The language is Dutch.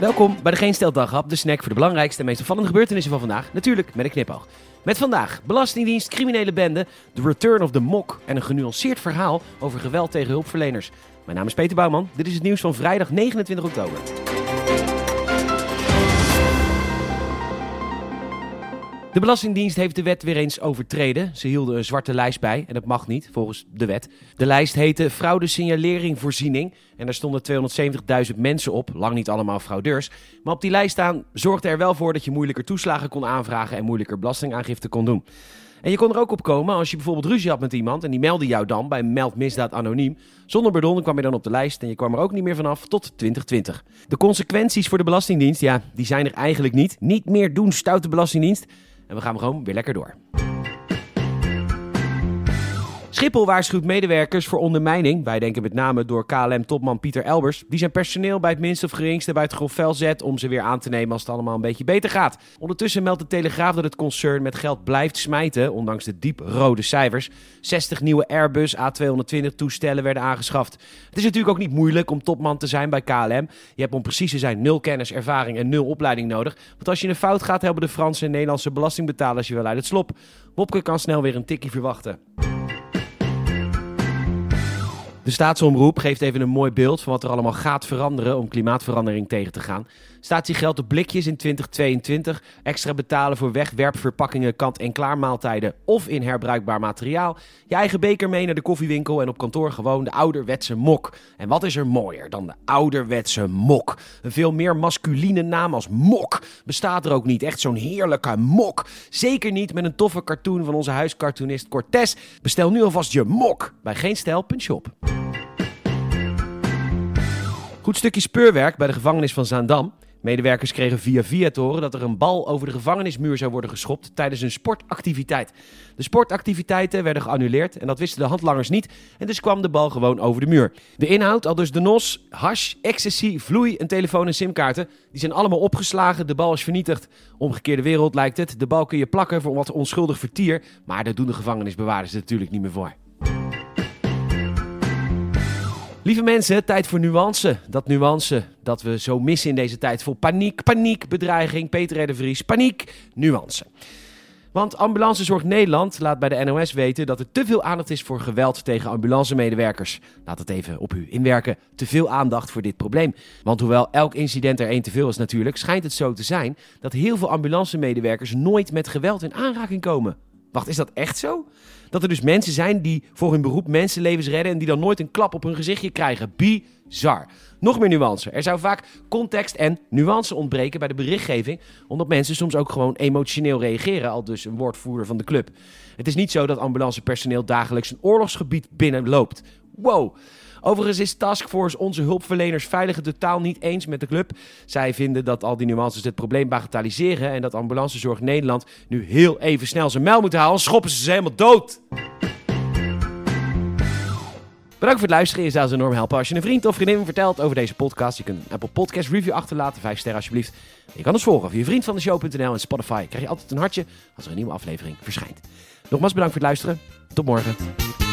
Welkom bij de Geen Stel de snack voor de belangrijkste en meest opvallende gebeurtenissen van vandaag. Natuurlijk met een knipoog. Met vandaag Belastingdienst, criminele bende, The Return of the Mok en een genuanceerd verhaal over geweld tegen hulpverleners. Mijn naam is Peter Bouwman, dit is het nieuws van vrijdag 29 oktober. De Belastingdienst heeft de wet weer eens overtreden. Ze hielden een zwarte lijst bij en dat mag niet, volgens de wet. De lijst heette Fraude Signalering Voorziening en daar stonden 270.000 mensen op, lang niet allemaal fraudeurs. Maar op die lijst staan zorgde er wel voor dat je moeilijker toeslagen kon aanvragen en moeilijker belastingaangifte kon doen. En je kon er ook op komen als je bijvoorbeeld ruzie had met iemand en die meldde jou dan bij Meld Misdaad Anoniem. Zonder pardon kwam je dan op de lijst en je kwam er ook niet meer vanaf tot 2020. De consequenties voor de Belastingdienst, ja, die zijn er eigenlijk niet. Niet meer doen, stoute Belastingdienst. En we gaan gewoon weer lekker door. Schiphol waarschuwt medewerkers voor ondermijning. Wij denken met name door KLM-topman Pieter Elbers. Die zijn personeel bij het minste of geringste bij het grof zet om ze weer aan te nemen als het allemaal een beetje beter gaat. Ondertussen meldt de Telegraaf dat het concern met geld blijft smijten, ondanks de diep rode cijfers. 60 nieuwe Airbus A220 toestellen werden aangeschaft. Het is natuurlijk ook niet moeilijk om topman te zijn bij KLM. Je hebt om precies te zijn nul kennis, ervaring en nul opleiding nodig. Want als je een fout gaat, helpen de Franse en Nederlandse belastingbetalers je wel uit het slop. Wopke kan snel weer een tikkie verwachten. De staatsomroep geeft even een mooi beeld van wat er allemaal gaat veranderen om klimaatverandering tegen te gaan. Statiegeld op blikjes in 2022, extra betalen voor wegwerpverpakkingen, kant-en-klaar maaltijden of in herbruikbaar materiaal. Je eigen beker mee naar de koffiewinkel en op kantoor gewoon de ouderwetse mok. En wat is er mooier dan de ouderwetse mok? Een veel meer masculine naam als mok bestaat er ook niet. Echt zo'n heerlijke mok. Zeker niet met een toffe cartoon van onze huiscartoonist Cortés. Bestel nu alvast je mok bij geenstijl.shop. Goed stukje speurwerk bij de gevangenis van Zaandam. Medewerkers kregen via via te horen dat er een bal over de gevangenismuur zou worden geschopt tijdens een sportactiviteit. De sportactiviteiten werden geannuleerd en dat wisten de handlangers niet en dus kwam de bal gewoon over de muur. De inhoud, al dus de nos, hash, ecstasy, vloei, een telefoon en simkaarten, die zijn allemaal opgeslagen, de bal is vernietigd. Omgekeerde wereld lijkt het, de bal kun je plakken voor wat onschuldig vertier, maar daar doen de gevangenisbewaarders natuurlijk niet meer voor. Lieve mensen, tijd voor nuance. Dat nuance dat we zo missen in deze tijd vol paniek, paniek, bedreiging, Peter R. Vries, paniek, nuance. Want Ambulancezorg Nederland laat bij de NOS weten dat er te veel aandacht is voor geweld tegen ambulancemedewerkers. Laat het even op u inwerken. Te veel aandacht voor dit probleem. Want hoewel elk incident er één te veel is natuurlijk, schijnt het zo te zijn dat heel veel ambulancemedewerkers nooit met geweld in aanraking komen. Wacht, is dat echt zo? Dat er dus mensen zijn die voor hun beroep mensenlevens redden en die dan nooit een klap op hun gezichtje krijgen. Bizar. Nog meer nuance. Er zou vaak context en nuance ontbreken bij de berichtgeving, omdat mensen soms ook gewoon emotioneel reageren, al dus een woordvoerder van de club. Het is niet zo dat ambulancepersoneel dagelijks een oorlogsgebied binnenloopt. Wow. Overigens is Taskforce onze hulpverleners veilig totaal niet eens met de club. Zij vinden dat al die nuances het probleem bagatelliseren en dat Ambulancezorg Nederland nu heel even snel zijn mijl moet halen, schoppen ze ze helemaal dood. Bedankt voor het luisteren. Je zou ons enorm helpen als je een vriend of vriendin vertelt over deze podcast. Je kunt een Apple Podcast review achterlaten, 5 sterren alsjeblieft. Je kan ons volgen via vriendvandeshow.nl en Spotify. Krijg je altijd een hartje als er een nieuwe aflevering verschijnt. Nogmaals bedankt voor het luisteren. Tot morgen.